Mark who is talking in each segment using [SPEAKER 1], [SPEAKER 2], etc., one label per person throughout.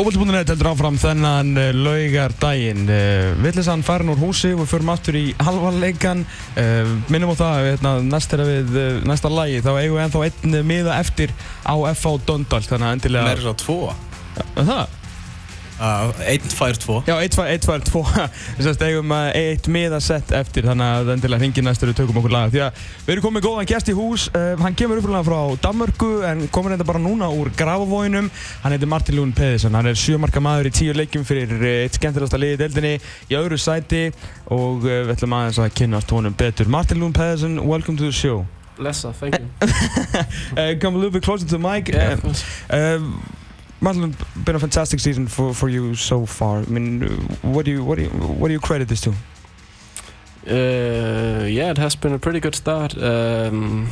[SPEAKER 1] Fókvöldbúndinett heldur áfram þennan uh, laugar daginn. Uh, Vittlisann farin úr húsi við förum aftur í halvarleikan. Uh, minnum á það, hérna, næst er við næsta lagi, þá eigum við ennþá einn miða eftir á FH Dondal, þannig að endilega...
[SPEAKER 2] Meira á tvo.
[SPEAKER 1] Það?
[SPEAKER 2] Uh, einn fær tvo.
[SPEAKER 1] Já, 1, 2, 1, 2, 2. Þess að eigum uh, eitt miðasett eftir, þannig að endilega hringir næstur og tökum okkur laga. Því að við erum komið góðan gæst í hús. Uh, hann kemur uppfélag frá Danmörku en komur þetta bara núna úr Grafavóinum. Hann heitir Martin Lún Pedersen. Hann er sjömarka maður í tíu leikjum fyrir uh, eitt skemmtilegasta liði í deildinni í öðru sæti og uh, við ætlum aðeins að kynast honum betur. Martin Lún Pedersen, welcome to the show.
[SPEAKER 3] Lesser, thank you.
[SPEAKER 1] uh, come a little bit closer to the mic.
[SPEAKER 3] yeah,
[SPEAKER 1] Uh, um, been a fantastic season for, for you so far. I mean, uh, what do you what do you what do you credit this to?
[SPEAKER 3] Uh, yeah, it has been a pretty good start. Um,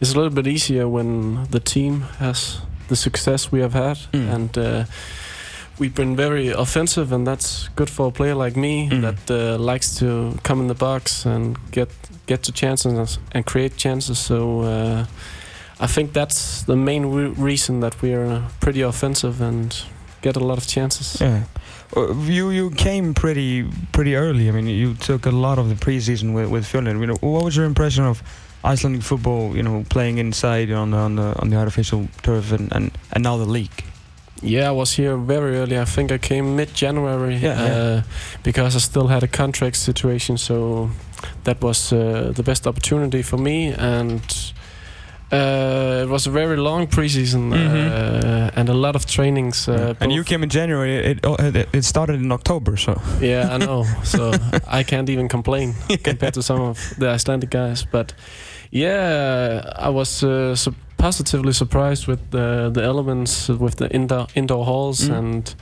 [SPEAKER 3] it's a little bit easier when the team has the success we have had,
[SPEAKER 1] Mm.
[SPEAKER 3] and uh, we've been very offensive, and that's good for a player like me
[SPEAKER 1] Mm.
[SPEAKER 3] that uh, likes to come in the box and get get to chances and create chances. So. I think that's the main re- reason that we are pretty offensive and get a lot of chances.
[SPEAKER 1] Yeah, uh, you you came pretty pretty early. I mean, you took a lot of the preseason with with Fjolnir. You know, what was your impression of Icelandic football? You know, playing inside on the on the on the artificial turf and and, and now the league.
[SPEAKER 3] Yeah, I was here very early. I think I came mid-January
[SPEAKER 1] Yeah, yeah.
[SPEAKER 3] uh, because I still had a contract situation, so that was uh, the best opportunity for me. And uh, it was a very long preseason uh, and a lot of trainings. Uh,
[SPEAKER 1] and you came in January. It it, it started in October. So
[SPEAKER 3] yeah, I know. So I can't even complain compared to some of the Icelandic guys. But yeah, I was uh, positively surprised with the the elements, with the indoor indoor halls
[SPEAKER 1] Mm.
[SPEAKER 3] and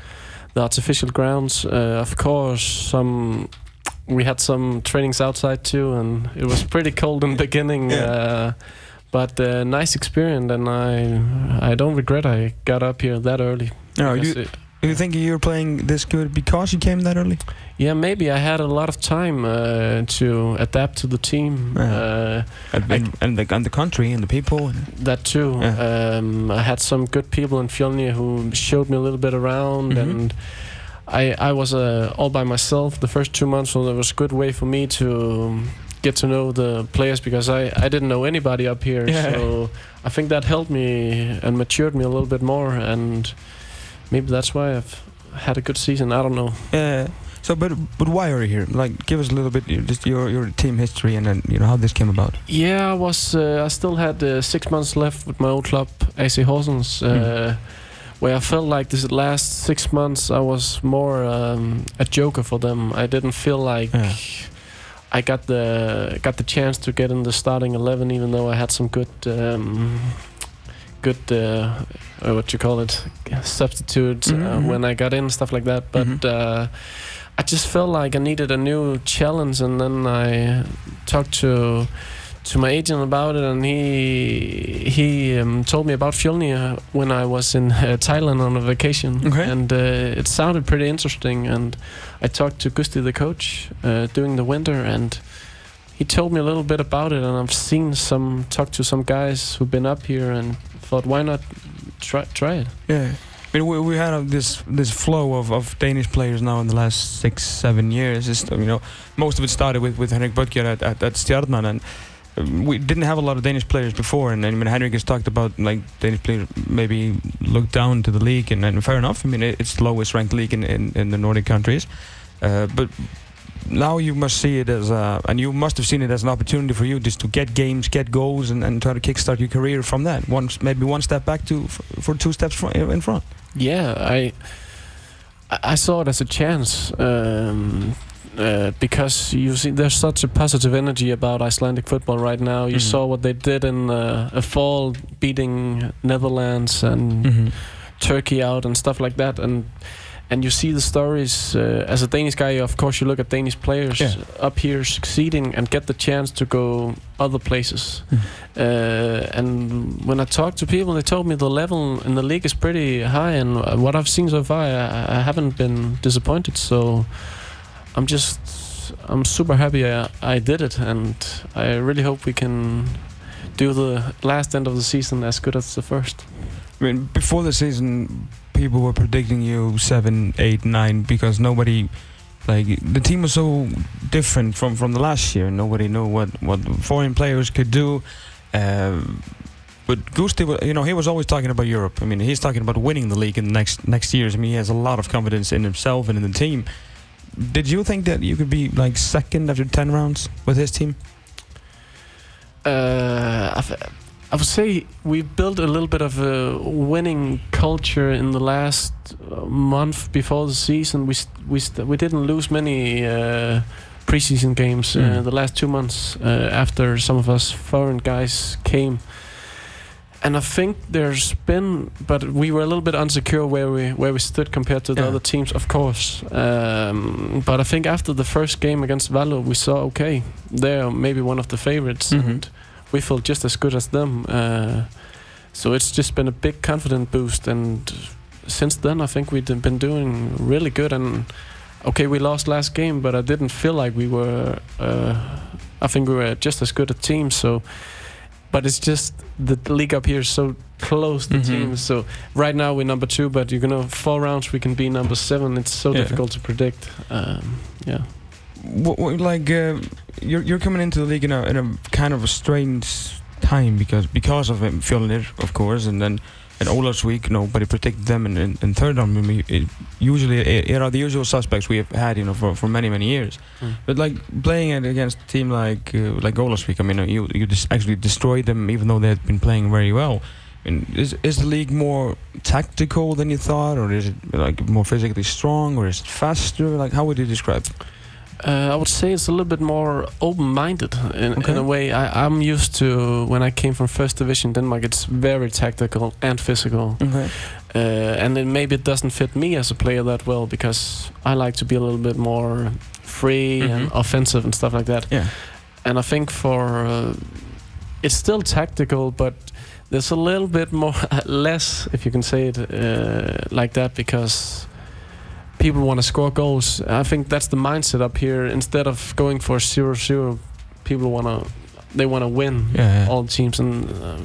[SPEAKER 3] the artificial grounds. Uh, of course, some we had some trainings outside too, and it was pretty cold in the beginning.
[SPEAKER 1] Yeah.
[SPEAKER 3] Uh, but uh, nice experience, and I I don't regret I got up here that early.
[SPEAKER 1] no, you
[SPEAKER 3] it-
[SPEAKER 1] you think you're playing this good because you came that early?
[SPEAKER 3] Yeah, maybe I had a lot of time uh, to adapt to the team.
[SPEAKER 1] Yeah.
[SPEAKER 3] Uh,
[SPEAKER 1] And, and, the and the country and the people.
[SPEAKER 3] that too.
[SPEAKER 1] Yeah.
[SPEAKER 3] Um, I had some good people in Fjolnir who showed me a little bit around,
[SPEAKER 1] Mhm.
[SPEAKER 3] and I I was uh, all by myself the first two months, so it was a good way for me to get to know the players because I, I didn't know anybody up here.
[SPEAKER 1] Yeah.
[SPEAKER 3] So I think that helped me and matured me a little bit more, and maybe that's why I've had a good season. I don't know.
[SPEAKER 1] Yeah. So, but but why are you here? Like, give us a little bit just your your team history and then you know how this came about.
[SPEAKER 3] Yeah, I was. Uh, I still had uh, six months left with my old club, AC Horsens, uh,
[SPEAKER 1] Mm.
[SPEAKER 3] where I felt like this last six months I was more um, a joker for them. I didn't feel like
[SPEAKER 1] Yeah.
[SPEAKER 3] I got the got the chance to get in the starting eleven, even though I had some good. Um, Good, uh, uh, what you call it, substitutes uh,
[SPEAKER 1] mhm.
[SPEAKER 3] when I got in, stuff like that. But
[SPEAKER 1] Mhm.
[SPEAKER 3] uh, I just felt like I needed a new challenge, and then I talked to to my agent about it, and he he um, told me about Fjolnir when I was in uh, Thailand on a vacation,
[SPEAKER 1] Okay.
[SPEAKER 3] and uh, it sounded pretty interesting. And I talked to Gusti, the coach, uh, during the winter, and he told me a little bit about it. And I've seen some talked to some guys who've been up here, and thought, why not try try it?
[SPEAKER 1] Yeah. I mean, we, we had uh, this this flow of, of Danish players now in the last six seven years. It's, you know, most of it started with with Henrik Bødker at, at, at Stjarnan, and we didn't have a lot of Danish players before. And, I mean, Henrik has talked about like Danish players maybe look down to the league, and, and fair enough. I mean, it, it's the lowest ranked league in, in, in the Nordic countries, uh, but. Now you must see it as a, and you must have seen it as an opportunity for you just to get games, get goals, and, and try to kickstart your career from that. One, maybe one step back to for, two steps in front.
[SPEAKER 3] Yeah, I I I saw it as a chance um, uh, because you see there's such a positive energy about Icelandic football right now. You
[SPEAKER 1] Mhm.
[SPEAKER 3] saw what they did in uh, a fall, beating Netherlands and
[SPEAKER 1] Mm-hmm.
[SPEAKER 3] Turkey out and stuff like that, and and you see the stories. Uh, as a Danish guy, of course, you look at Danish players
[SPEAKER 1] Yeah.
[SPEAKER 3] up here succeeding and get the chance to go other places.
[SPEAKER 1] Mhm.
[SPEAKER 3] Uh, and when I talked to people, they told me the level in the league is pretty high, and what I've seen so far, I, I haven't been disappointed. So I'm just, I'm super happy I, I did it, and I really hope we can do the last end of the season as good as the first.
[SPEAKER 1] I mean, before the season, people were predicting you seven, eight, nine because nobody, like the team was so different from from the last year. Nobody knew what what foreign players could do. Uh, but Gusti, you know, he was always talking about Europe. I mean, he's talking about winning the league in the next next years. I mean, he has a lot of confidence in himself and in the team. Did you think that you could be like second after ten rounds with his team?
[SPEAKER 3] Uh, I, th- I would say we built a little bit of a winning culture in the last uh, month before the season. We st- we st- we didn't lose many uh, preseason games uh,
[SPEAKER 1] Mm.
[SPEAKER 3] the last two months uh, after some of us foreign guys came. And I think there's been, but we were a little bit insecure where we where we stood compared to the
[SPEAKER 1] Yeah.
[SPEAKER 3] other teams, of course. Um, but I think after the first game against Valur, we saw okay, they're maybe one of the favorites,
[SPEAKER 1] Mhm.
[SPEAKER 3] and we felt just as good as them. Uh, so it's just been a big confidence boost, and since then I think we've been doing really good. And okay, we lost last game, but I didn't feel like we were. Uh, I think we were just as good a team. So, but it's just the league up here is so close to
[SPEAKER 1] Mhm.
[SPEAKER 3] teams. So right now we're number two, but you're gonna four rounds we can be number seven. It's so
[SPEAKER 1] Yeah.
[SPEAKER 3] difficult to predict. Um, yeah.
[SPEAKER 1] what, what, like uh, you're you're coming into the league in a in a kind of a strange time because because of him Fjolnir, of course, and then and Olafsvik, nobody predicted them in, in, in third mean, it, usually it, it are the usual suspects we have had, you know, for, for many many years.
[SPEAKER 3] Mm.
[SPEAKER 1] But like playing it against a team like uh, like Olafsvik, I mean, you you just actually destroyed them, even though they had been playing very well. I mean, is is the league more tactical than you thought, or is it like more physically strong, or is it faster? Like, how would you describe? it?
[SPEAKER 3] Uh, I would say it's a little bit more open-minded in,
[SPEAKER 1] Okay.
[SPEAKER 3] in a way. I, I'm used to when I came from first division Denmark. It's very tactical and physical,
[SPEAKER 1] Okay.
[SPEAKER 3] uh, and then maybe it doesn't fit me as a player that well because I like to be a little bit more free and
[SPEAKER 1] Mhm.
[SPEAKER 3] offensive and stuff like that.
[SPEAKER 1] Yeah.
[SPEAKER 3] And I think for uh, it's still tactical, but there's a little bit more less, if you can say it uh, like that, because people want to score goals. I think that's the mindset up here. Instead of going for zero zero, people want to they want to win
[SPEAKER 1] Yeah.
[SPEAKER 3] all teams. And uh,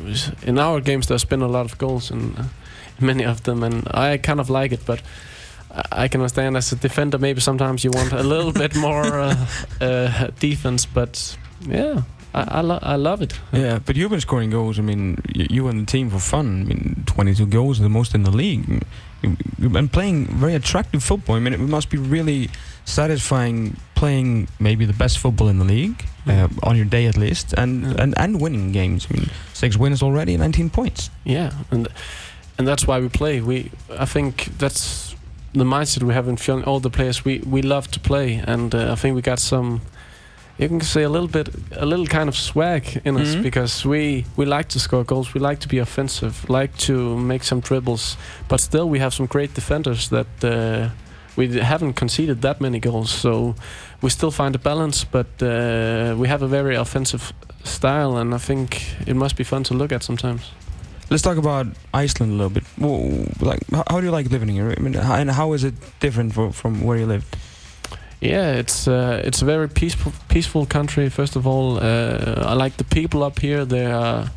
[SPEAKER 3] in our games, there's been a lot of goals and uh, many of them, and I kind of like it, but. I- I can understand as a defender, maybe sometimes you want a little bit more uh, uh, defense, but yeah, I I, lo- I love it.
[SPEAKER 1] Yeah, but you've been scoring goals. I mean, you, and the team for fun. I mean, 22 goals, the most in the league. Been playing very attractive football. I mean, it must be really satisfying playing maybe the best football in the league uh, on your day at least, and,
[SPEAKER 3] Yeah.
[SPEAKER 1] and and winning games. I mean, six wins already, 19 points.
[SPEAKER 3] Yeah, and and that's why we play. We I think that's the mindset we have in Fjolnir. All the players we we love to play, and uh, I think we got some. You can see a little bit, a little kind of swag in us
[SPEAKER 1] Mhm.
[SPEAKER 3] because we we like to score goals. We like to be offensive, like to make some dribbles, but still we have some great defenders that uh, we haven't conceded that many goals. So we still find a balance, but uh, we have a very offensive style, and I think it must be fun to look at sometimes.
[SPEAKER 1] Let's talk about Iceland a little bit. Well, like, how, how do you like living here? I mean, and how is it different for, from where you lived?
[SPEAKER 3] Yeah, it's uh, it's a very peaceful peaceful country. First of all, uh, I like the people up here. They are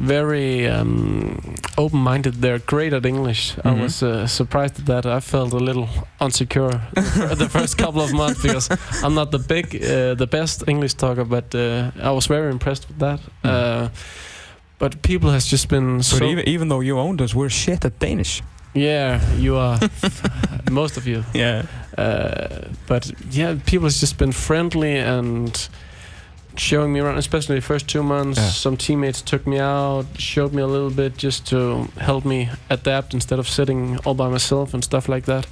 [SPEAKER 3] very um, open-minded. They're great at English.
[SPEAKER 1] Mhm.
[SPEAKER 3] I was uh, surprised at that. I felt a little insecure the first couple of months because I'm not the big, uh, the best English talker, but uh, I was very impressed with that.
[SPEAKER 1] Mm.
[SPEAKER 3] Uh, but people has just been
[SPEAKER 1] But
[SPEAKER 3] so.
[SPEAKER 1] even, even though you owned us, we're shit at Danish.
[SPEAKER 3] yeah, you are. most of you.
[SPEAKER 1] Yeah.
[SPEAKER 3] Uh, but yeah, people has just been friendly and showing me around, especially the first two months.
[SPEAKER 1] Yeah.
[SPEAKER 3] Some teammates took me out, showed me a little bit just to help me adapt instead of sitting all by myself and stuff like that.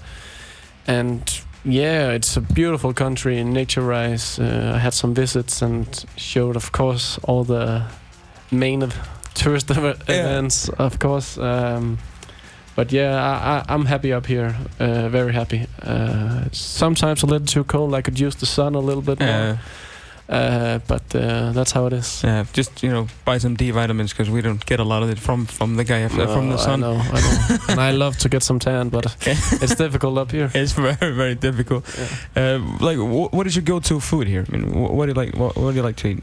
[SPEAKER 3] And yeah, it's a beautiful country, in nature-wise. Uh, I had some visits and showed, of course, all the main of tourist ev- events, of course. Um, but yeah, I, I, I'm happy up here. Uh, very happy. Uh, sometimes a little too cold. I could use the sun a little bit more.
[SPEAKER 1] Yeah.
[SPEAKER 3] Uh, but uh, that's how it is.
[SPEAKER 1] Yeah, just you know, buy some D vitamins because we don't get a lot of it from from the guy uh, from the
[SPEAKER 3] Oh, I
[SPEAKER 1] sun.
[SPEAKER 3] know, I know. and I love to get some tan, but it's difficult up here.
[SPEAKER 1] It's very very difficult. Uh, like, wh- what is your go-to food here? I mean, wh- what do you like? What, what do you like to eat?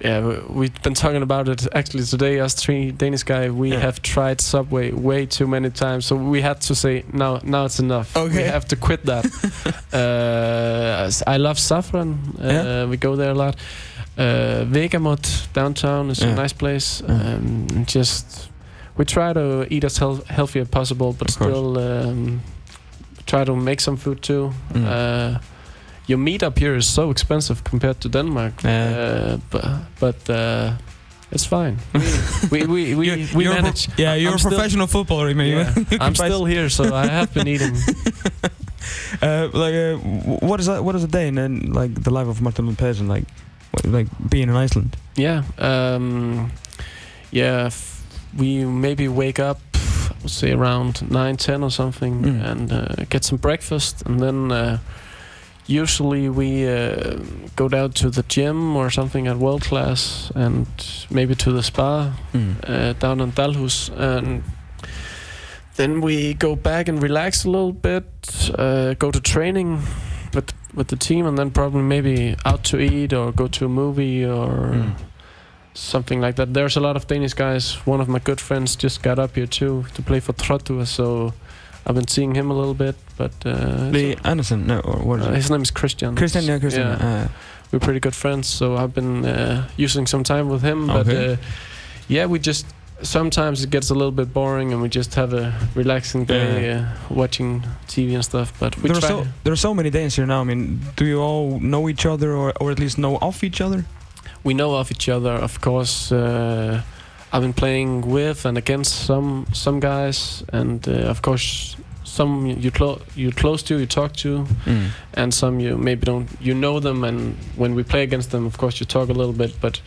[SPEAKER 3] Yeah, we- we've been talking about it actually today. Us three Danish guy, we
[SPEAKER 1] Yeah.
[SPEAKER 3] have tried Subway way too many times, so we had to say now, now it's enough.
[SPEAKER 1] Okay.
[SPEAKER 3] we have to quit that. uh, I love Saffron. Uh,
[SPEAKER 1] Yeah.
[SPEAKER 3] We go there a lot. Uh, Vegamot downtown is
[SPEAKER 1] Yeah.
[SPEAKER 3] a nice place.
[SPEAKER 1] Yeah.
[SPEAKER 3] Um, just we try to eat as health- healthy as possible, but still um, try to make some food too.
[SPEAKER 1] Mm.
[SPEAKER 3] Uh, your meat up here is so expensive compared to Denmark,
[SPEAKER 1] Yeah.
[SPEAKER 3] uh, but but uh, it's fine. We we we, we,
[SPEAKER 1] You're-
[SPEAKER 3] we
[SPEAKER 1] you're a pro-
[SPEAKER 3] manage.
[SPEAKER 1] yeah, you're
[SPEAKER 3] I'm
[SPEAKER 1] a
[SPEAKER 3] still-
[SPEAKER 1] professional footballer. I mean,
[SPEAKER 3] yeah. I'm still here, so I have been eating.
[SPEAKER 1] Uh, like, uh, what is that? What is a day and then like the life of Martin Lopez and like, what- like being in Iceland?
[SPEAKER 3] Yeah, um, yeah. F- we maybe wake up, I would say around nine, ten or something,
[SPEAKER 1] Mm.
[SPEAKER 3] and uh, get some breakfast, and then uh, usually we uh, go down to the gym or something at world class, and maybe to the spa uh, down in Dalhus, and then we go back and relax a little bit, uh, go to training with with the team, and then probably maybe out to eat or go to a movie or
[SPEAKER 1] Mm.
[SPEAKER 3] something like that. There's a lot of Danish guys. One of my good friends just got up here too to play for Þróttur, so I've been seeing him a little bit. But uh,
[SPEAKER 1] Lee Anderson, no, or what is
[SPEAKER 3] uh,
[SPEAKER 1] it?
[SPEAKER 3] his name is Christian.
[SPEAKER 1] Christian, yeah, Christian.
[SPEAKER 3] Yeah.
[SPEAKER 1] Uh,
[SPEAKER 3] We're pretty good friends, so I've been uh, using some time with him. But
[SPEAKER 1] Okay.
[SPEAKER 3] uh, yeah, we just sometimes it gets a little bit boring, and we just have a relaxing day uh, watching TV and stuff. But we
[SPEAKER 1] there are
[SPEAKER 3] try.
[SPEAKER 1] so there are so many Danes here now. I mean, do you all know each other, or, or at least know of each other?
[SPEAKER 3] we know of each other, of course. Uh, I've been playing with and against some some guys, and uh, of course some you clo- you're close to, you talk to, and some you maybe don't. You know them, and when we play against them, of course you talk a little bit, but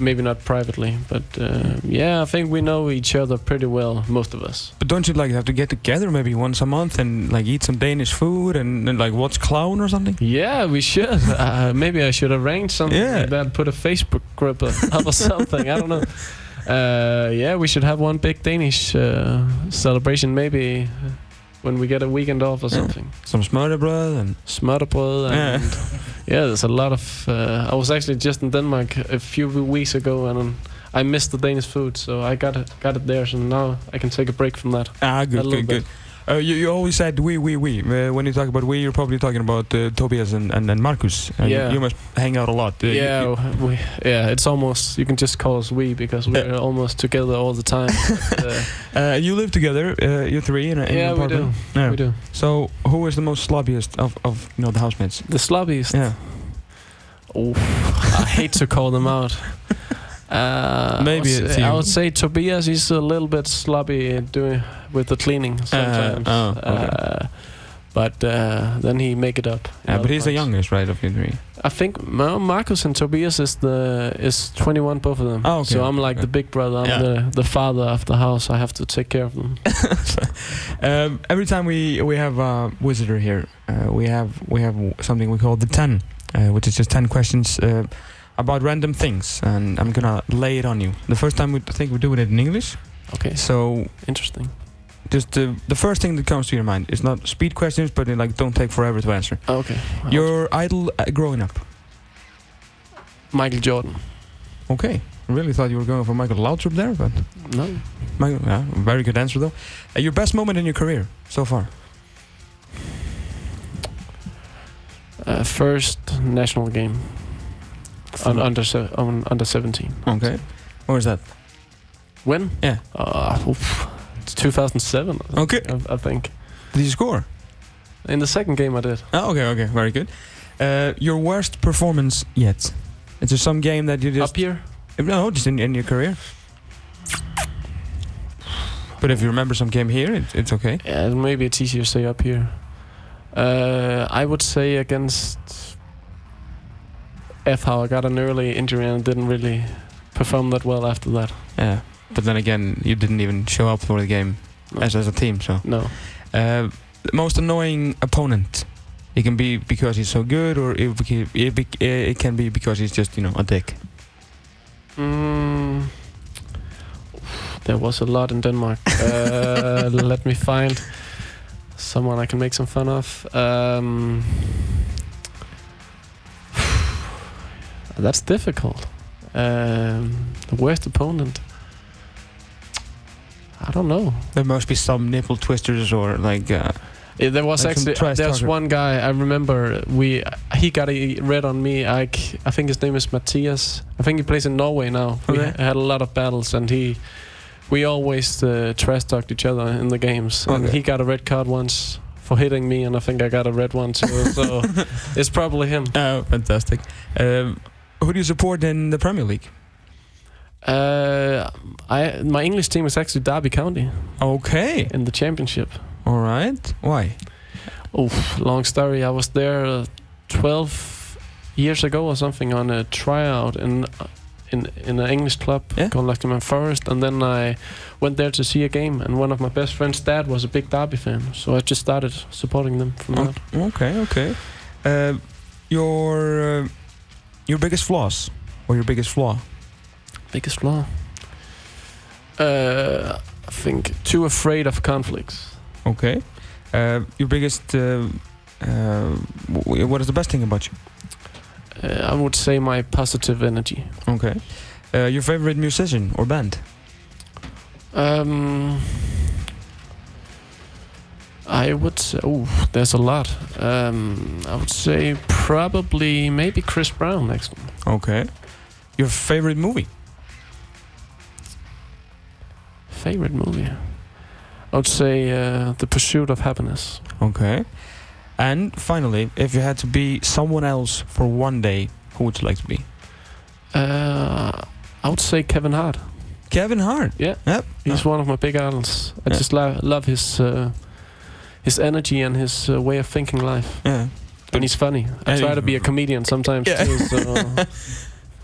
[SPEAKER 3] maybe not privately. But uh, yeah, I think we know each other pretty well, most of us.
[SPEAKER 1] But don't you like have to get together maybe once a month and like eat some Danish food and, and like watch clown or something?
[SPEAKER 3] Yeah, we should. Uh, maybe I should arrange something
[SPEAKER 1] Yeah.
[SPEAKER 3] like that. Put a Facebook group up or something. I don't know. Uh, yeah, we should have one big Danish uh, celebration. Maybe when we get a weekend off or
[SPEAKER 1] Yeah.
[SPEAKER 3] something.
[SPEAKER 1] Some smørrebrød and
[SPEAKER 3] Smørrebrød and
[SPEAKER 1] Yeah.
[SPEAKER 3] yeah. there's a lot of. Uh, I was actually just in Denmark a few weeks ago and. I missed the Danish food, so I got it, got it there. So now I can take a break from that.
[SPEAKER 1] ah, good,
[SPEAKER 3] A little
[SPEAKER 1] good,
[SPEAKER 3] bit.
[SPEAKER 1] good. Uh, you, you always said we, we, we. Uh, when you talk about we, you're probably talking about uh, Tobias and, and, and Marcus. And
[SPEAKER 3] Yeah.
[SPEAKER 1] You must hang out a lot. Uh, you-
[SPEAKER 3] yeah,
[SPEAKER 1] you-
[SPEAKER 3] we, yeah. It's almost you can just call us we because we're almost together all the time. But, uh,
[SPEAKER 1] uh, you live together, uh, you three, in, a, in
[SPEAKER 3] yeah,
[SPEAKER 1] an
[SPEAKER 3] we
[SPEAKER 1] apartment.
[SPEAKER 3] do.
[SPEAKER 1] Yeah.
[SPEAKER 3] We do.
[SPEAKER 1] So, who is the most sloppiest of, of you know the housemates?
[SPEAKER 3] The slobbiest.
[SPEAKER 1] Yeah,
[SPEAKER 3] Oh, I hate to call them out. Uh,
[SPEAKER 1] Maybe
[SPEAKER 3] I would, say, I would say Tobias is a little bit sloppy doing with the cleaning sometimes.
[SPEAKER 1] oh, okay.
[SPEAKER 3] Uh, but uh, then he make it up.
[SPEAKER 1] yeah, but he's the youngest, right, of you three.
[SPEAKER 3] I think Marcus and Tobias is the is 21, both of them.
[SPEAKER 1] Oh, okay,
[SPEAKER 3] So I'm like
[SPEAKER 1] okay.
[SPEAKER 3] the big brother. I'm
[SPEAKER 1] Yeah.
[SPEAKER 3] the the father of the house. I have to take care of them.
[SPEAKER 1] um, every time we we have a visitor here, uh, we have we have something we call the ten, uh, which is just ten questions uh, about random things, and I'm gonna lay it on you. The first time we I think we're doing it in English,
[SPEAKER 3] Okay,
[SPEAKER 1] so
[SPEAKER 3] interesting.
[SPEAKER 1] just the the first thing that comes to your mind. It's not speed questions, but like don't take forever to answer.
[SPEAKER 3] Okay,
[SPEAKER 1] Your idol uh, growing up.
[SPEAKER 3] Michael Jordan.
[SPEAKER 1] Okay, I really thought you were going for Michael Laudrup there, but
[SPEAKER 3] No,
[SPEAKER 1] Michael, yeah, very good answer though. Uh, your best moment in your career so far?
[SPEAKER 3] uh, first national game on under se- on under 17.
[SPEAKER 1] Okay, where is that?
[SPEAKER 3] When?
[SPEAKER 1] Yeah.
[SPEAKER 3] Uh, oof, it's 2007.
[SPEAKER 1] Okay.
[SPEAKER 3] I, I think.
[SPEAKER 1] Did you score?
[SPEAKER 3] In the second game, I did.
[SPEAKER 1] Oh, okay, okay, very good. Uh, your worst performance yet? Is there some game that you just
[SPEAKER 3] Up here?
[SPEAKER 1] no, just in, in your career? But if you remember some game here, it, it's okay.
[SPEAKER 3] Yeah, maybe it's easier to say up here. Uh, I would say against FH I got an early injury and didn't really perform that well after that.
[SPEAKER 1] Yeah, but then again, you didn't even show up for the game
[SPEAKER 3] No.
[SPEAKER 1] as as a team. So,
[SPEAKER 3] No.
[SPEAKER 1] uh, most annoying opponent. It can be because he's so good, or it, it, it can be because he's just you know a dick.
[SPEAKER 3] Mm, there was a lot in Denmark. Uh, let me find someone I can make some fun of. Um, that's difficult. Um, the worst opponent. I don't know.
[SPEAKER 1] There must be some nipple twisters or like. Uh,
[SPEAKER 3] Yeah, there was
[SPEAKER 1] Like
[SPEAKER 3] actually
[SPEAKER 1] trash
[SPEAKER 3] there's one guy I remember we he got a red on me. I, I think his name is Matthias. I think he plays in Norway now. We had a lot of battles and he we always uh, trash talked each other in the games. And he got a red card once for hitting me, and I think I got a red one too. so it's probably him.
[SPEAKER 1] oh, fantastic. Um, who do you support in the Premier League?
[SPEAKER 3] Uh, I my English team is actually Derby County
[SPEAKER 1] Okay.
[SPEAKER 3] in the championship.
[SPEAKER 1] All right. Why?
[SPEAKER 3] Oh, long story. I was there uh, 12 years ago or something on a tryout in in in an English club
[SPEAKER 1] Yeah.
[SPEAKER 3] called Nottingham Forest, and then I went there to see a game. And one of my best friends' dad was a big Derby fan, so I just started supporting them from
[SPEAKER 1] Oh,
[SPEAKER 3] there.
[SPEAKER 1] okay. Okay. Uh, your uh, your biggest flaws or your biggest flaw?
[SPEAKER 3] Biggest flaw. Uh, I think too afraid of conflicts.
[SPEAKER 1] Okay. Uh, your biggest. Uh, uh, what is the best thing about you?
[SPEAKER 3] Uh, I would say my positive energy.
[SPEAKER 1] Okay. Uh, your favorite musician or band?
[SPEAKER 3] Um, I would say, oh, there's a lot. Um, I would say probably maybe Chris Brown next one.
[SPEAKER 1] Okay. Your favorite movie?
[SPEAKER 3] Favorite movie? I would say uh, The Pursuit of Happiness.
[SPEAKER 1] Okay. And finally, if you had to be someone else for one day, who would you like to be?
[SPEAKER 3] Uh, I would say Kevin Hart.
[SPEAKER 1] Kevin Hart.
[SPEAKER 3] Yeah.
[SPEAKER 1] Yep.
[SPEAKER 3] He's one of my big idols. I
[SPEAKER 1] Yeah.
[SPEAKER 3] just lo- love his uh, his energy and his uh, way of thinking life.
[SPEAKER 1] Yeah.
[SPEAKER 3] And he's funny. I
[SPEAKER 1] And
[SPEAKER 3] try to be a comedian sometimes
[SPEAKER 1] Yeah.
[SPEAKER 3] too. So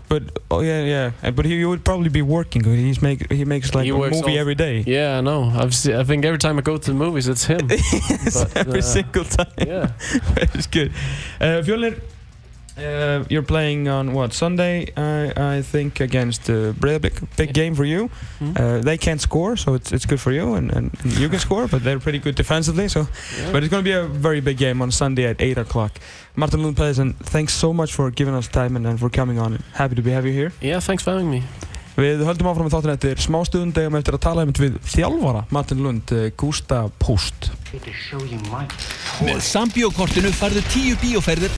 [SPEAKER 1] But oh yeah, yeah. Uh, But he, he would probably be working. He's make he makes like
[SPEAKER 3] He
[SPEAKER 1] a movie every day.
[SPEAKER 3] yeah, I know. I've se- I think every time I go to the movies, it's him.
[SPEAKER 1] Yes,
[SPEAKER 3] But,
[SPEAKER 1] every
[SPEAKER 3] uh,
[SPEAKER 1] single time.
[SPEAKER 3] yeah.
[SPEAKER 1] it's good. Uh, Fjolnir, uh, you're playing on what Sunday? I I think against uh, Breivik. Big
[SPEAKER 3] Yeah.
[SPEAKER 1] game for you.
[SPEAKER 3] Hmm?
[SPEAKER 1] Uh, they can't score, so it's it's good for you, and, and you can score, but they're pretty good defensively. So,
[SPEAKER 3] Yeah.
[SPEAKER 1] but it's going to be a very big game on Sunday at eight o'clock. Martin Lund Pedersen, thanks so much for giving us time and, and for coming on. Happy to be have you here.
[SPEAKER 3] yeah, thanks for having me.
[SPEAKER 1] Við höldum áfram með þáttin eftir smástund eigum eftir að tala einmitt við þjálfara Martin Lund, uh, Gústa Post
[SPEAKER 4] Með Sambíokortinu færðu tíu bíóferðir